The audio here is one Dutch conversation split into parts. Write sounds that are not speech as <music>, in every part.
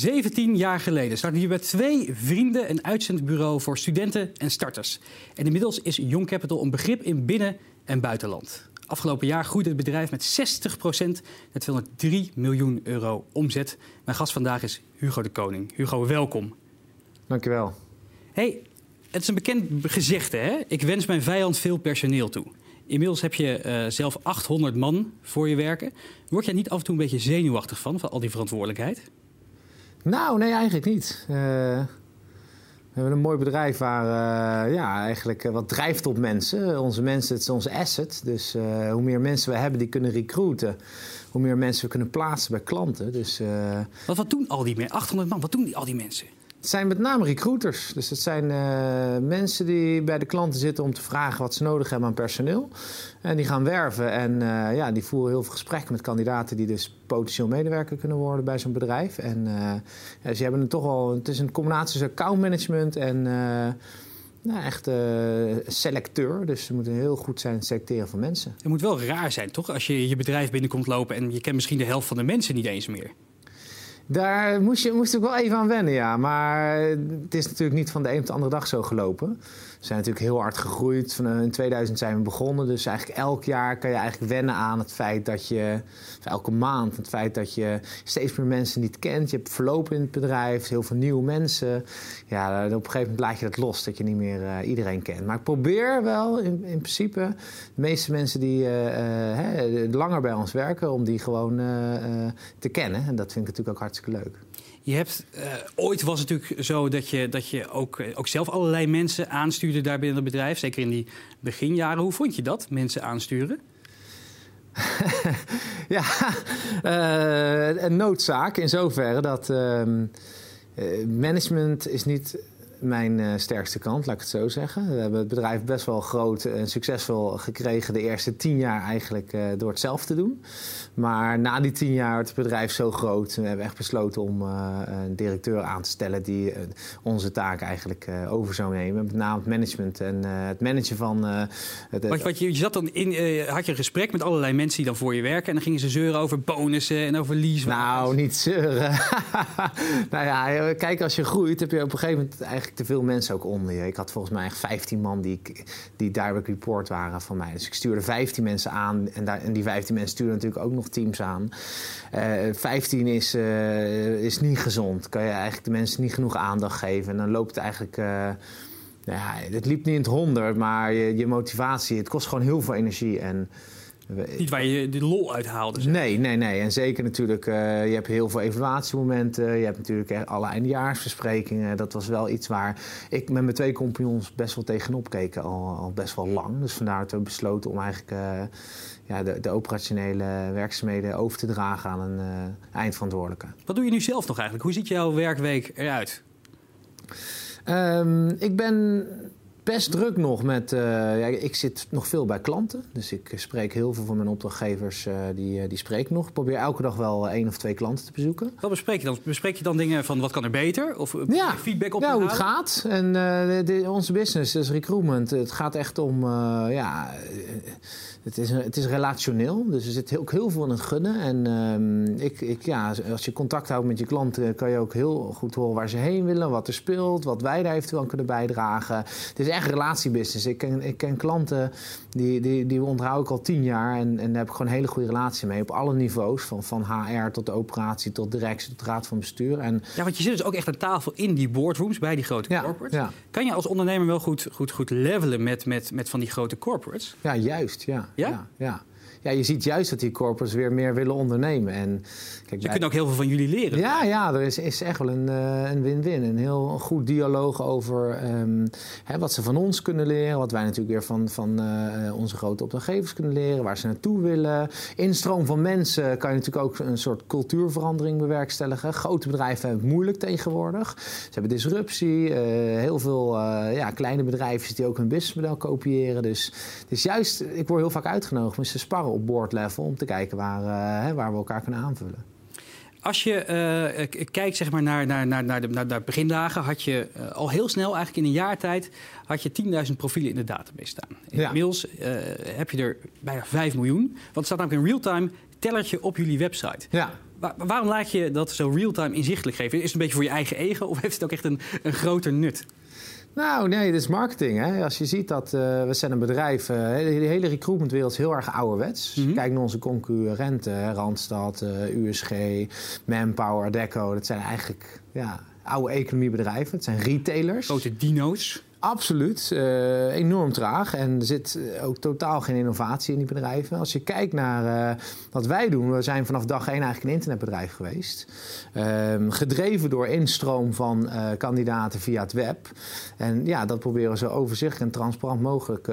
17 jaar geleden startte hier bij twee vrienden een uitzendbureau voor studenten en starters. En inmiddels is Young Capital een begrip in binnen- en buitenland. Afgelopen jaar groeide het bedrijf met 60% naar 203 miljoen euro omzet. Mijn gast vandaag is Hugo de Koning. Hugo, welkom. Dankjewel. Hey, het is een bekend gezegde, hè? Ik wens mijn vijand veel personeel toe. Inmiddels heb je uh, zelf 800 man voor je werken. Word jij niet af en toe een beetje zenuwachtig van, van al die verantwoordelijkheid? Nou, nee, eigenlijk niet. Uh, we hebben een mooi bedrijf waar uh, ja, eigenlijk wat drijft op mensen. Onze mensen, het is onze asset. Dus hoe meer mensen we hebben die kunnen recruiten, hoe meer mensen we kunnen plaatsen bij klanten. Dus, wat, wat doen al die mensen? 800 man, wat doen die, al die mensen? Het zijn met name recruiters. Dus het zijn uh, mensen die bij de klanten zitten om te vragen wat ze nodig hebben aan personeel. En die gaan werven en uh, ja, die voeren heel veel gesprekken met kandidaten die dus potentieel medewerker kunnen worden bij zo'n bedrijf. En uh, ja, ze hebben het toch wel. Het is een combinatie tussen accountmanagement en. Nou, echt selecteur. Dus ze moeten heel goed zijn het selecteren van mensen. Het moet wel raar zijn, toch? Als je je bedrijf binnenkomt lopen en je kent misschien de helft van de mensen niet eens meer. Daar moest, je, moest ik wel even aan wennen, ja. Maar het is natuurlijk niet van de een op de andere dag zo gelopen. We zijn natuurlijk heel hard gegroeid. Eh, in 2000 zijn we begonnen. Dus eigenlijk elk jaar kan je eigenlijk wennen aan het feit dat je... elke maand het feit dat je steeds meer mensen niet kent. Je hebt verlopen in het bedrijf, heel veel nieuwe mensen. Ja, op een gegeven moment laat je dat los, dat je niet meer uh, iedereen kent. Maar ik probeer wel in, in principe de meeste mensen die uh, langer bij ons werken... om die gewoon te kennen. En dat vind ik natuurlijk ook hartstikke leuk. Je hebt, uh, ooit was het natuurlijk zo dat je, dat je ook, eh, ook zelf allerlei mensen aanstuurde daar binnen het bedrijf. Zeker in die beginjaren. Hoe vond je dat, mensen aansturen? <laughs> ja, uh, een noodzaak in zoverre dat uh, management is niet mijn uh, sterkste kant, laat ik het zo zeggen. We hebben het bedrijf best wel groot en succesvol gekregen de eerste tien jaar eigenlijk uh, door het zelf te doen. Maar na die tien jaar werd het bedrijf zo groot. We hebben echt besloten om uh, een directeur aan te stellen die onze taak eigenlijk over zou nemen. Met name het management en het managen van... het, wat, wat je, je zat dan in, had je een gesprek met allerlei mensen die dan voor je werken. En dan gingen ze zeuren over bonussen en over lease. Nou, niet zeuren. <laughs> nou ja, kijk, als je groeit heb je op een gegeven moment eigenlijk te veel mensen ook onder je. Ik had volgens mij echt 15 man die, die direct report waren van mij. Dus ik stuurde 15 mensen aan en, daar, en die 15 mensen stuurden natuurlijk ook nog teams aan. Uh, eh, 15 is, uh, is niet gezond. Kan je eigenlijk de mensen niet genoeg aandacht geven. En dan loopt het eigenlijk. Uh, ja, het liep niet in het honderd, maar je, je motivatie, het kost gewoon heel veel energie. En niet waar je de lol uit haalde. Nee, nee, nee. En zeker natuurlijk, uh, je hebt heel veel evaluatiemomenten. Je hebt natuurlijk alle eindjaarsbesprekingen. Dat was wel iets waar ik met mijn twee compagnons best wel tegenop keek al, al best wel lang. Dus vandaar dat we besloten om eigenlijk uh, ja, de, de, operationele werkzaamheden over te dragen aan een uh, eindverantwoordelijke. Wat doe je nu zelf nog eigenlijk? Hoe ziet jouw werkweek eruit? Um, ik ben best druk nog met. Uh, ja, ik zit nog veel bij klanten. Dus ik spreek heel veel van mijn opdrachtgevers. Uh, die, uh, die spreek nog. Ik probeer elke dag wel één of twee klanten te bezoeken. Wat bespreek je dan? Bespreek je dan dingen van wat kan er beter? Of ja. feedback op Ja, hoe het gaat. En de, onze business, dus recruitment. Het gaat echt om. ja, het is, het is relationeel. Dus er zit ook heel veel in het gunnen. En uh, ik, ik, ja, als je contact houdt met je klanten, kan je ook heel goed horen waar ze heen willen, wat er speelt, wat wij daar eventueel aan kunnen bijdragen. Het is echt relatiebusiness. Ik ken, ik ken klanten die, die, die onthoud ik al tien jaar en, en daar heb ik gewoon een hele goede relatie mee op alle niveaus. Van, van HR tot de operatie, tot directie, tot raad van bestuur. En, ja, want je zit dus ook echt aan tafel in die boardrooms bij die grote ja, corporates. Ja. Kan je als ondernemer wel goed, goed, goed levelen met, met, met van die grote corporates? Ja, juist. Ja. Ja? ja, ja. je ziet juist dat die corporates weer meer willen ondernemen. En, kijk, Ze kunnen ook heel veel van jullie leren. Ja, ja er is, is echt wel een een win-win. Een heel goed dialoog over um, hè, wat ze van ons kunnen leren. Wat wij natuurlijk weer van, van uh, onze grote opdrachtgevers kunnen leren. Waar ze naartoe willen. Instroom van mensen kan je natuurlijk ook een soort cultuurverandering bewerkstelligen. Grote bedrijven hebben het moeilijk tegenwoordig. Ze hebben disruptie. Uh, heel veel ja, kleine bedrijven die ook hun businessmodel kopiëren. Dus het is juist, ik word heel vaak uitgenodigd sparren op board level. Om te kijken waar, uh, waar we elkaar kunnen aanvullen. Als je uh, kijkt zeg maar, naar, naar, naar, naar, de, naar, naar begindagen, had je uh, al heel snel, eigenlijk in een jaar tijd, had je 10.000 profielen in de database staan. Inmiddels ja. heb je er bijna 5 miljoen. Want het staat namelijk een real-time tellertje op jullie website. Ja. waarom laat je dat zo real-time inzichtelijk geven? Is het een beetje voor je eigen ego of heeft het ook echt een, een groter nut? Nou, nee, dit is marketing. Hè? Als je ziet dat uh, we zijn een bedrijf, uh, de hele recruitmentwereld is heel erg ouderwets. Mm -hmm. Kijk naar onze concurrenten, Randstad, uh, USG, Manpower, Deco. Dat zijn eigenlijk ja, oude economiebedrijven. Het zijn retailers. Grote dino's. Absoluut. Uh, enorm traag. En er zit ook totaal geen innovatie in die bedrijven. Als je kijkt naar uh, wat wij doen, we zijn vanaf dag één eigenlijk een internetbedrijf geweest. Uh, gedreven door instroom van kandidaten via het web. En ja, dat proberen we zo overzichtelijk en transparant mogelijk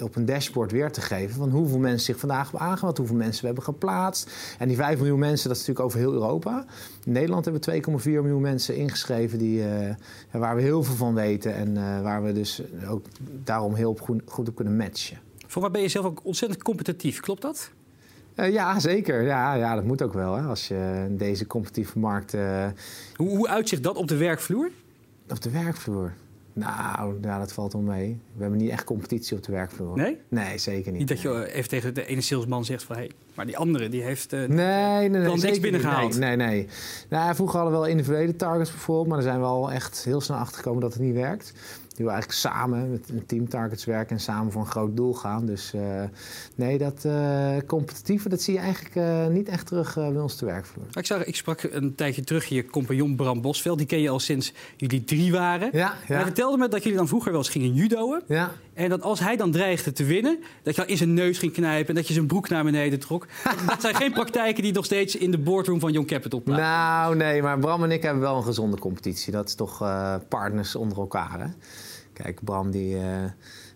op een dashboard weer te geven. Van hoeveel mensen zich vandaag hebben aangemeld, hoeveel mensen we hebben geplaatst. En die 5 miljoen mensen, dat is natuurlijk over heel Europa. In Nederland hebben we 2,4 miljoen mensen ingeschreven die, waar we heel veel van weten en waar we dus ook daarom heel goed, goed op kunnen matchen. Voor waar ben je zelf ook ontzettend competitief, klopt dat? Uh, ja, zeker. Ja, ja, dat moet ook wel. Hè, als je in deze competitieve markt. Uh... Hoe, hoe uitzicht dat op de werkvloer? Op de werkvloer? Nou, ja, dat valt wel mee. We hebben niet echt competitie op de werkvloer. Nee? Nee, zeker niet. Niet dat je even tegen de ene salesman zegt van... hey, maar die andere die heeft uh, nee, nee, nee, niks zeker binnengehaald. Nee, nee. nee. Nou, vroeger hadden we wel individuele targets bijvoorbeeld... maar daar zijn we al echt heel snel achter gekomen dat het niet werkt. Die we eigenlijk samen met een team targets werken... en samen voor een groot doel gaan. Dus uh, nee, dat uh, competitieve, dat zie je eigenlijk niet echt terug bij ons te werkvloer. Ik, zag, ik sprak een tijdje terug je compagnon Bram Bosveld. Die ken je al sinds jullie drie waren. Ja, ja. Hij vertelde me dat jullie dan vroeger wel eens gingen judoën. Ja. En dat als hij dan dreigde te winnen, dat je dan in zijn neus ging knijpen en dat je zijn broek naar beneden trok. <laughs> dat zijn geen praktijken die nog steeds in de boardroom van Young Capital plaatsen. Nou, nee, maar Bram en ik hebben wel een gezonde competitie. Dat is toch uh, partners onder elkaar. Hè? Kijk, Bram die, uh,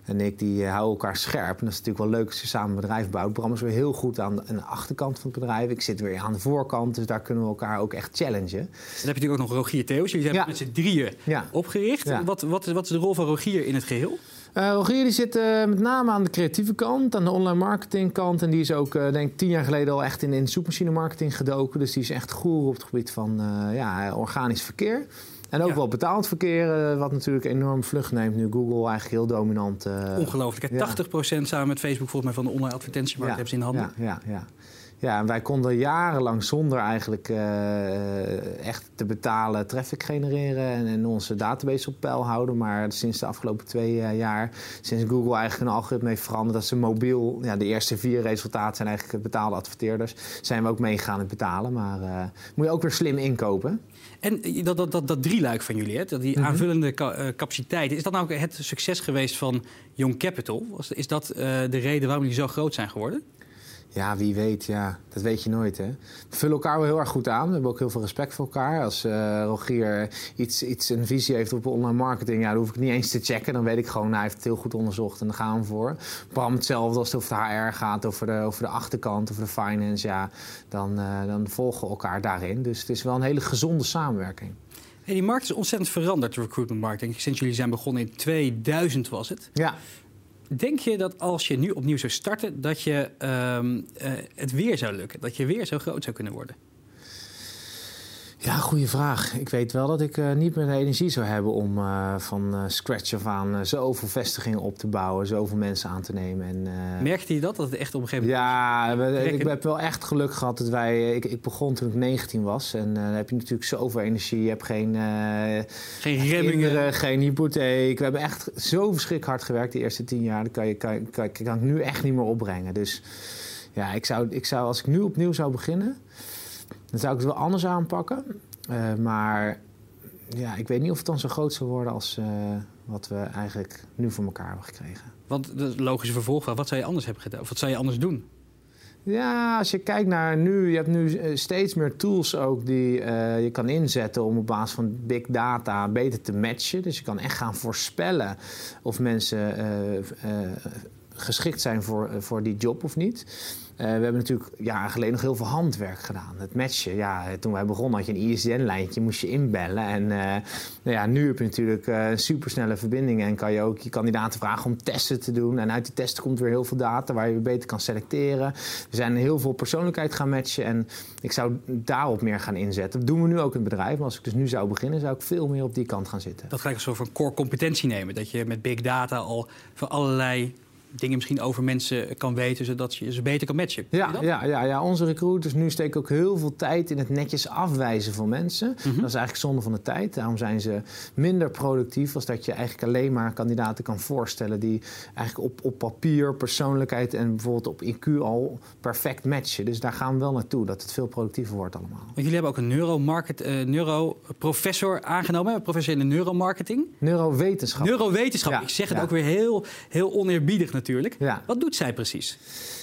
en ik die uh, houden elkaar scherp. En dat is natuurlijk wel leuk als je samen een bedrijf bouwt. Bram is weer heel goed aan de, aan de achterkant van het bedrijf. Ik zit weer aan de voorkant, dus daar kunnen we elkaar ook echt challengen. Dan heb je natuurlijk ook nog Rogier Theos. Jullie zijn Ja. met z'n drieën Ja. opgericht. Ja. Wat, wat, wat is de rol van Rogier in het geheel? Uh, Rogier die zit uh, met name aan de creatieve kant, aan de online marketing kant. En die is ook, uh, denk ik, tien jaar geleden al echt in, in zoekmachine marketing gedoken. Dus die is echt goer op het gebied van ja, organisch verkeer. En ook Ja. wel betaald verkeer, eh, wat natuurlijk enorm vlucht neemt nu Google eigenlijk heel dominant. eh, Ongelooflijk. hè? ja. 80% samen met Facebook volgens mij van de online advertentiemarkt hebben ze in handen. Ja, ja, ja. en wij konden jarenlang zonder eigenlijk eh, echt te betalen traffic genereren en, en onze database op peil houden. Maar sinds de afgelopen twee eh, jaar, sinds Google eigenlijk een algoritme heeft veranderd, dat ze mobiel, ja, de eerste vier resultaten zijn eigenlijk betaalde adverteerders, zijn we ook meegegaan in het betalen. Maar eh, moet je ook weer slim inkopen. En dat, dat, dat, dat drieluik van jullie, hè? dat die Mhm. aanvullende ca- eh, capaciteiten, is dat nou ook het succes geweest van Young Capital? Is dat eh, de reden waarom jullie zo groot zijn geworden? Ja, wie weet, ja. Dat weet je nooit, hè. We vullen elkaar wel heel erg goed aan. We hebben ook heel veel respect voor elkaar. Als eh, Rogier iets, iets, een visie heeft op online marketing... Ja, dan hoef ik niet eens te checken. Dan weet ik gewoon, nou, hij heeft het heel goed onderzocht en daar gaan we voor. Bram hetzelfde als het over de HR gaat, over de, over de achterkant, over de finance. Ja, dan, eh, dan volgen we elkaar daarin. Dus het is wel een hele gezonde samenwerking. Hey, die markt is ontzettend veranderd, de recruitment ik, sinds jullie zijn begonnen in 2000 was het. Ja, Denk je dat als je nu opnieuw zou starten, dat je ehm, eh, het weer zou lukken? Dat je weer zo groot zou kunnen worden? Ja, goede vraag. Ik weet wel dat ik eh, niet meer de energie zou hebben om eh, van eh, scratch af aan zoveel vestigingen op te bouwen, zoveel mensen aan te nemen. En, Merkte je dat? Dat het echt op een gegeven moment... ja, we- ik heb wel echt geluk gehad dat wij. Ik, ik begon toen ik 19 was. En dan heb je natuurlijk zoveel energie. Je hebt geen, Geen remmingen. geen hypotheek. We hebben echt zo verschrikkelijk hard gewerkt de eerste 10 jaar. Dat kan, je, kan, kan, kan ik nu echt niet meer opbrengen. Dus ja, ik zou, ik zou, als ik nu opnieuw zou beginnen, dan zou ik het wel anders aanpakken. Eh, maar ja, ik weet niet of het dan zo groot zou worden als eh, wat we eigenlijk nu voor elkaar hebben gekregen. Want de logische vervolgvraag, wat zou je anders hebben gedaan? Of wat zou je anders doen? Ja, als je kijkt naar nu, je hebt nu eh, steeds meer tools ook die je kan inzetten om op basis van big data beter te matchen. Dus je kan echt gaan voorspellen of mensen geschikt zijn voor, eh, voor die job of niet. Eh, we hebben natuurlijk jaren geleden nog heel veel handwerk gedaan. Het matchen, ja, toen wij begonnen had je een ISDN-lijntje, moest je inbellen. En eh, nou ja, nu heb je natuurlijk eh supersnelle verbindingen en kan je ook je kandidaten vragen om testen te doen. En uit die testen komt weer heel veel data waar je beter kan selecteren. We zijn heel veel persoonlijkheid gaan matchen en ik zou daarop meer gaan inzetten. Dat doen we nu ook in het bedrijf, maar als ik dus nu zou beginnen, zou ik veel meer op die kant gaan zitten. Dat ga ik als soort van core competentie nemen. Dat je met big data al voor allerlei dingen misschien over mensen kan weten, zodat je ze beter kan matchen. Ja, ja, ja, ja, onze recruiters nu steken ook heel veel tijd in het netjes afwijzen van mensen. Mhm. Dat is eigenlijk zonde van de tijd. Daarom zijn ze minder productief als dat je eigenlijk alleen maar kandidaten kan voorstellen die eigenlijk op, op papier, persoonlijkheid en bijvoorbeeld op IQ al perfect matchen. Dus daar gaan we wel naartoe, dat het veel productiever wordt allemaal. Want jullie hebben ook een neuromarket, uh, neuroprofessor aangenomen, professor in de neuromarketing. Neurowetenschap. Neurowetenschap. Ik zeg het ook weer heel, heel oneerbiedig natuurlijk. Ja. Wat doet zij precies?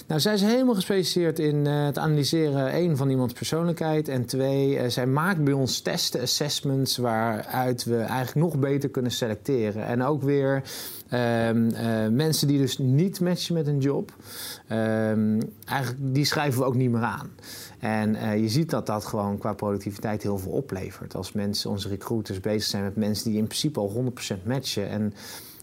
Nou, zij is helemaal gespecialiseerd in uh, het analyseren één van iemands persoonlijkheid en twee, uh, zij maakt bij ons testen, assessments waaruit we eigenlijk nog beter kunnen selecteren en ook weer Ehm, eh, mensen die dus niet matchen met een job, ehm, eigenlijk, die schrijven we ook niet meer aan. En eh, je ziet dat dat gewoon qua productiviteit heel veel oplevert. Als mensen, onze recruiters bezig zijn met mensen die in principe al 100% matchen. En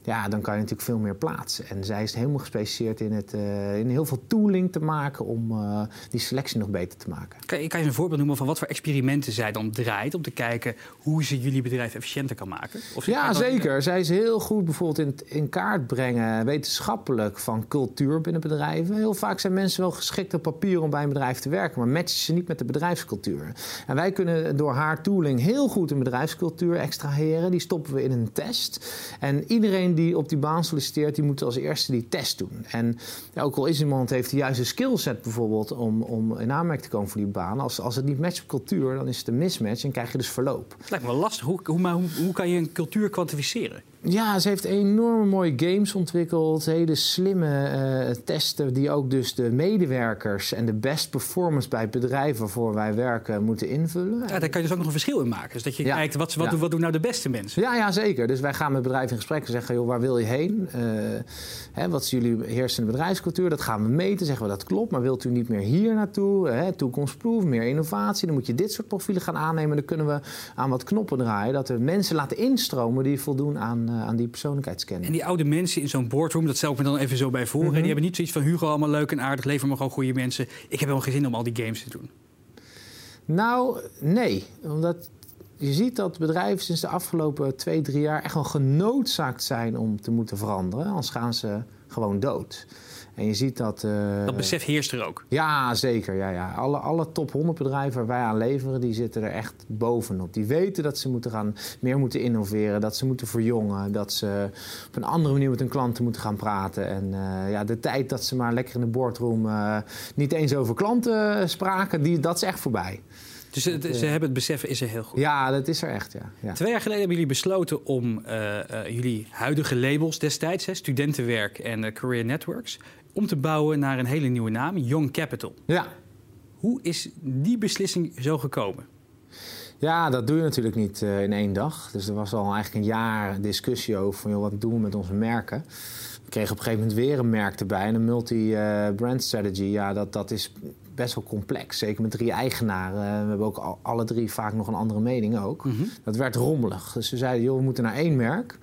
ja, dan kan je natuurlijk veel meer plaatsen. En zij is helemaal gespecialiseerd in, het, uh, in heel veel tooling te maken om uh, die selectie nog beter te maken. Kan je, kan je een voorbeeld noemen van wat voor experimenten zij dan draait om te kijken hoe ze jullie bedrijf efficiënter kan maken? Of ja, zeker. Zij is heel goed bijvoorbeeld in, in kaart brengen, wetenschappelijk, van cultuur binnen bedrijven. Heel vaak zijn mensen wel geschikt op papier om bij een bedrijf te werken, maar matchen ze niet met de bedrijfscultuur. En wij kunnen door haar tooling heel goed een bedrijfscultuur extraheren. Die stoppen we in een test. En iedereen die op die baan solliciteert, die moet als eerste die test doen. En ook al is iemand heeft de juiste skillset bijvoorbeeld om, om in aanmerking te komen voor die baan, als, als het niet matcht op cultuur, dan is het een mismatch en krijg je dus verloop. Lijkt me lastig. Hoe, hoe, hoe, hoe kan je een cultuur kwantificeren? Ja, ze heeft enorme mooie games ontwikkeld. Hele slimme uh, testen die ook dus de medewerkers en de best performance bij het bedrijf waarvoor wij werken moeten invullen. Ja, daar kan je dus ook nog een verschil in maken. Dus dat je kijkt, wat, wat, doen, wat doen nou de beste mensen? Ja, ja, zeker. Dus wij gaan met bedrijven in gesprek en zeggen, joh, waar wil je heen? Uh, hè, wat is jullie heersende bedrijfscultuur? Dat gaan we meten. Zeggen we, dat klopt, maar wilt u niet meer hier naartoe? Hè, toekomstproof, meer innovatie. Dan moet je dit soort profielen gaan aannemen. Dan kunnen we aan wat knoppen draaien. Dat we mensen laten instromen die voldoen aan eh, aan die persoonlijkheidsscanning. En die oude mensen in zo'n boardroom, dat stel ik me dan even zo bij voor. Mm Die hebben niet zoiets van Hugo, allemaal leuk en aardig, lever me gewoon goede mensen. Ik heb helemaal geen zin om al die games te doen. Nou, nee. Omdat je ziet dat bedrijven sinds de afgelopen twee, drie jaar echt wel genoodzaakt zijn om te moeten veranderen. Anders gaan ze gewoon dood. En je ziet dat... Uh, dat besef heerst er ook? Ja, zeker. Ja, ja. Alle, alle top 100 bedrijven waar wij aan leveren, die zitten er echt bovenop. Die weten dat ze moeten gaan, meer moeten innoveren, dat ze moeten verjongen, dat ze op een andere manier met hun klanten moeten gaan praten. En uh, ja, de tijd dat ze maar lekker in de boardroom uh, niet eens over klanten spraken, die, dat is echt voorbij. Dus ze, ze hebben het besef is er heel goed. Ja, dat is er echt, ja. ja. Twee jaar geleden hebben jullie besloten om jullie huidige labels destijds... Hè, studentenwerk en career networks om te bouwen naar een hele nieuwe naam, Young Capital. Ja. Hoe is die beslissing zo gekomen? Ja, dat doe je natuurlijk niet in één dag. Dus er was al eigenlijk een jaar discussie over van, joh, wat doen we met onze merken. We kregen op een gegeven moment weer een merk erbij. En een multi-brand strategy, ja, dat, dat is best wel complex. Zeker met drie eigenaren. We hebben ook al, alle drie vaak nog een andere mening ook. Mm -hmm. Dat werd rommelig. Dus we zeiden, joh, we moeten naar één merk.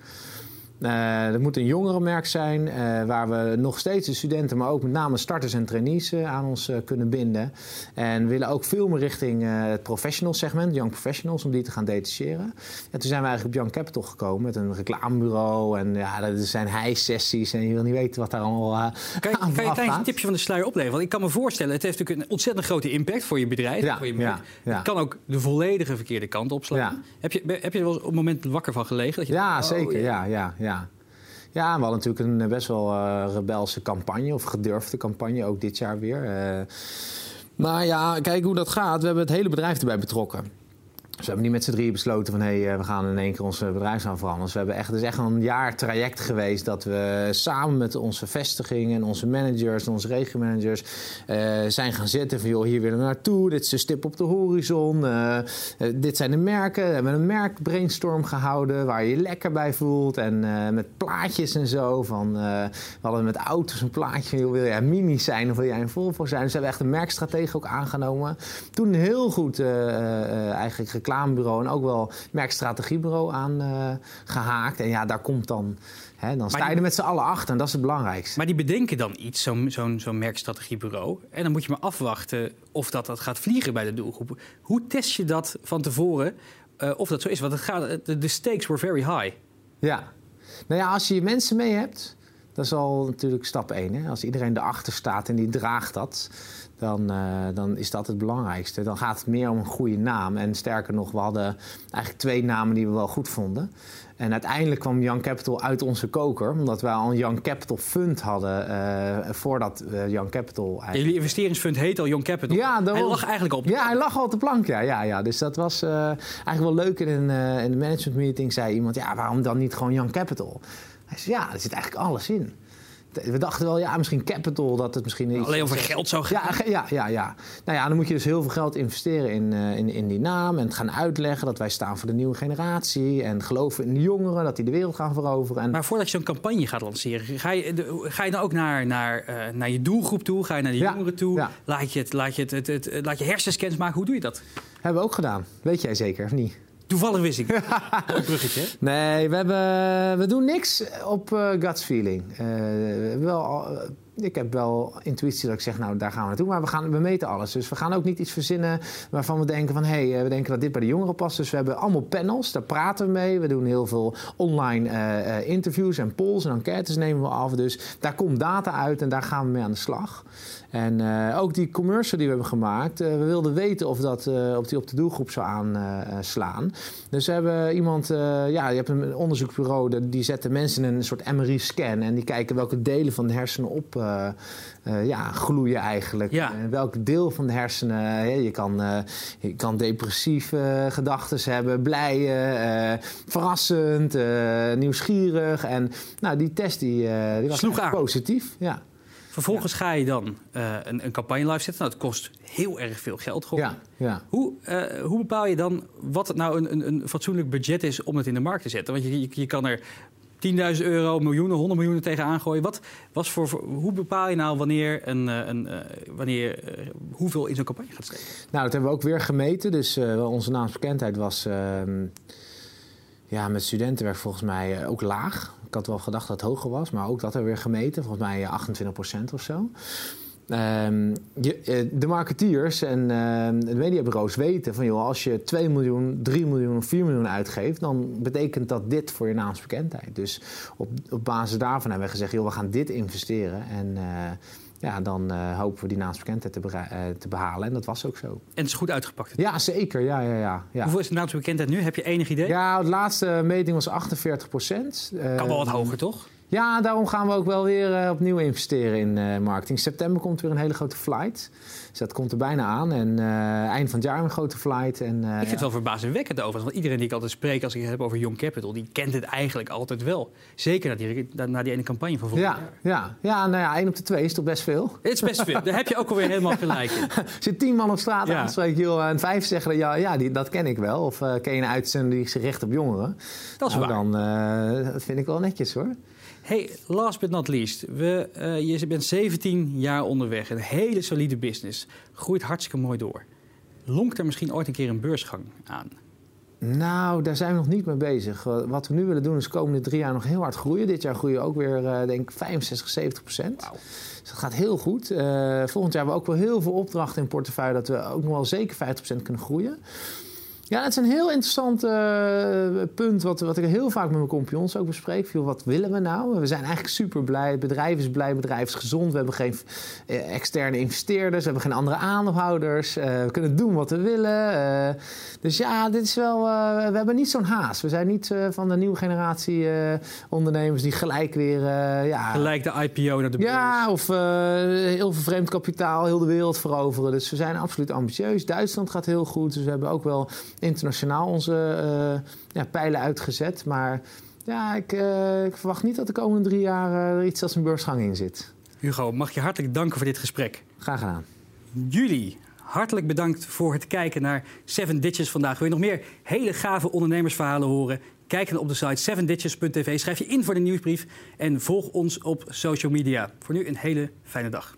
Uh, dat moet een jongerenmerk zijn, uh, waar we nog steeds de studenten, maar ook met name starters en trainees uh, aan ons kunnen binden. En we willen ook veel meer richting het professional segment, young professionals, om die te gaan detacheren. En toen zijn we eigenlijk op Young Capital gekomen met een reclamebureau. En ja, er zijn high-sessies en je wil niet weten wat daar allemaal Kan je, kan je een klein tipje van de sluier opleveren? Want ik kan me voorstellen, het heeft natuurlijk een ontzettend grote impact voor je bedrijf. Ja, voor je ja, ja. Het kan ook de volledige verkeerde kant opslaan. Heb, je, heb je er wel op een moment wakker van gelegen? Dat je ja, oh, zeker. ja, ja. Ja. Ja, we hadden natuurlijk een best wel uh, rebelse campagne, of gedurfde campagne, ook dit jaar weer. Uh, maar ja, kijk hoe dat gaat. We hebben het hele bedrijf erbij betrokken. Dus we hebben niet met z'n drieën besloten van hé, hey, we gaan in één keer onze bedrijfsnaam veranderen. Dus we hebben echt, het echt een jaar traject geweest dat we samen met onze vestigingen en onze managers en onze regiomanagers uh, zijn gaan zitten van joh, hier willen we naartoe, dit is een stip op de horizon, uh, dit zijn de merken. We hebben een merkbrainstorm gehouden waar je je lekker bij voelt en met plaatjes en zo. Van, we hadden met auto's een plaatje van wil jij mini zijn of wil jij een Volvo zijn? Dus we hebben echt een merkstratege ook aangenomen. Toen heel goed eigenlijk reclamebureau en ook wel merkstrategiebureau aan uh, gehaakt. En ja, daar komt dan. Hè, dan sta je er met z'n allen achter en dat is het belangrijkste. Maar die bedenken dan iets, zo'n zo'n zo'n merkstrategiebureau. En dan moet je maar afwachten of dat, dat gaat vliegen bij de doelgroep. Hoe test je dat van tevoren uh, of dat zo is? Want het gaat, de, de stakes were very high. Ja. Nou ja, als je je mensen mee hebt Dat is al natuurlijk stap één. Hè? Als iedereen erachter staat en die draagt dat, dan, uh, dan is dat het belangrijkste. Dan gaat het meer om een goede naam. En sterker nog, we hadden eigenlijk twee namen die we wel goed vonden. En uiteindelijk kwam Young Capital uit onze koker, omdat wij al een Young Capital Fund hadden uh, voordat uh, Young Capital. Eigenlijk... Jullie investeringsfund heet al Young Capital. Ja, hij lag eigenlijk op. Ja, hij lag al op de plank. Ja, ja, ja. Dus dat was eigenlijk wel leuk. In, een, in de management meeting zei iemand: ja, waarom dan niet gewoon Young Capital? Hij zei: ja, er zit eigenlijk alles in we dachten wel, ja, misschien capital, dat het misschien... Iets Alleen over geld zou gaan. Ja, ja, ja, ja. Nou ja, dan moet je dus heel veel geld investeren in, uh, in, in die naam... en het gaan uitleggen dat wij staan voor de nieuwe generatie... en geloven in de jongeren, dat die de wereld gaan veroveren. En... Maar voordat je zo'n campagne gaat lanceren... ga je, de, ga je dan ook naar, naar, uh, naar je doelgroep toe? Ga je naar de ja, jongeren toe? Ja. Laat, je het, laat, je het, het, het, laat je hersenscans maken? Hoe doe je dat? Hebben we ook gedaan. Weet jij zeker, of niet? Toevallig wist ik. <laughs> Mooi bruggetje. Nee, we, hebben, we doen niks op uh, guts feeling. Uh, wel, uh, ik heb wel intuïtie dat ik zeg, nou daar gaan we naartoe. Maar we, gaan, we meten alles. Dus we gaan ook niet iets verzinnen waarvan we denken van... hé, hey, we denken dat dit bij de jongeren past. Dus we hebben allemaal panels, daar praten we mee. We doen heel veel online uh, interviews en polls en enquêtes nemen we af. Dus daar komt data uit en daar gaan we mee aan de slag. En ook die commercial die we hebben gemaakt, we wilden weten of dat op, die op de doelgroep zou aanslaan. dus we hebben iemand, ja, je hebt een onderzoeksbureau, die zet de mensen in een soort MRI-scan en die kijken welke delen van de hersenen op ja, gloeien eigenlijk. Ja. welk deel van de hersenen, je, kan, je kan depressieve gedachten hebben, blij, verrassend, nieuwsgierig. En nou, die test die, die was Sloeg aan. positief. Ja. Vervolgens ga je dan uh, een, een, campagne live zetten. Nou, dat kost heel erg veel geld. Ja, ja. Hoe, uh, hoe bepaal je dan wat het nou een, een, een, fatsoenlijk budget is om het in de markt te zetten? Want je, je, je kan er 10.000 euro, miljoenen, 100 miljoen tegenaan gooien. Wat, was voor, hoe bepaal je nou wanneer, een, een, uh, wanneer hoeveel in zo'n campagne gaat steken? Nou, dat hebben we ook weer gemeten. Dus onze naamsbekendheid was ehm, ja, met studentenwerk volgens mij ook laag. Ik had wel gedacht dat het hoger was, maar ook dat hebben we weer gemeten. Volgens mij 28% of zo. Um, je, de marketeers en uh, de mediabureaus weten van joh, als je 2 miljoen, 3 miljoen of 4 miljoen uitgeeft, dan betekent dat dit voor je naamsbekendheid. Dus op, op basis daarvan hebben we gezegd, joh, we gaan dit investeren. En uh, ja, dan uh, hopen we die naamsbekendheid te, te, behalen. En dat was ook zo. En het is goed uitgepakt? Ja, zeker. Ja, ja, ja, ja. Hoeveel is de naamsbekendheid nu? Heb je enig idee? Ja, de laatste meting was 48 procent. kan wel wat hoger, toch? Ja, daarom gaan we ook wel weer uh, opnieuw investeren in uh, marketing. September komt weer een hele grote flight. Dus dat komt er bijna aan. En uh, eind van het jaar een grote flight. En, ik vind het wel verbazingwekkend overigens. Want iedereen die ik altijd spreek als ik het heb over Young Capital... die kent het eigenlijk altijd wel. Zeker na die, na die ene campagne van vorig ja, jaar. Ja, ja, nou ja, één op de twee is toch best veel? Het is best veel. Daar heb je ook alweer helemaal gelijk in. <laughs> zit tien man op straat ja. aan spreken, joh, en vijf zeggen... ja, ja die, dat ken ik wel. Of ken je een uitzending die zich richt op jongeren? Dat is nou, waar. Dan, dat vind ik wel netjes hoor. Hey, last but not least. We, uh, je bent 17 jaar onderweg. Een hele solide business. Groeit hartstikke mooi door. Lonkt er misschien ooit een keer een beursgang aan? Nou, daar zijn we nog niet mee bezig. Wat we nu willen doen is de komende drie jaar nog heel hard groeien. Dit jaar groeien we ook weer, uh, denk ik, 65, 70 procent. Wow. Dus dat gaat heel goed. Uh, volgend jaar hebben we ook wel heel veel opdrachten in portefeuille... dat we ook nog wel zeker 50 procent kunnen groeien. Ja, het is een heel interessant uh, punt wat, wat ik heel vaak met mijn compagnons ook bespreek. Veel, wat willen we nou? We zijn eigenlijk super blij. Het bedrijf is blij, het bedrijf is gezond. We hebben geen uh, externe investeerders, we hebben geen andere aandeelhouders. Uh, we kunnen doen wat we willen. dus ja, dit is wel, we hebben niet zo'n haast. We zijn niet van de nieuwe generatie ondernemers die gelijk weer... ja, gelijk de IPO naar de beurs. Ja, of heel veel vreemd kapitaal, heel de wereld veroveren. Dus we zijn absoluut ambitieus. Duitsland gaat heel goed. Dus we hebben ook wel internationaal onze uh, ja, pijlen uitgezet. Maar ja, ik, uh, ik, verwacht niet dat de komende drie jaar uh, er iets als een beursgang in zit. Hugo, mag je hartelijk danken voor dit gesprek. Graag gedaan. Jullie, hartelijk bedankt voor het kijken naar Seven Ditches vandaag. Wil je nog meer hele gave ondernemersverhalen horen? Kijk dan op de site sevenditches.tv, schrijf je in voor de nieuwsbrief en volg ons op social media. Voor nu een hele fijne dag.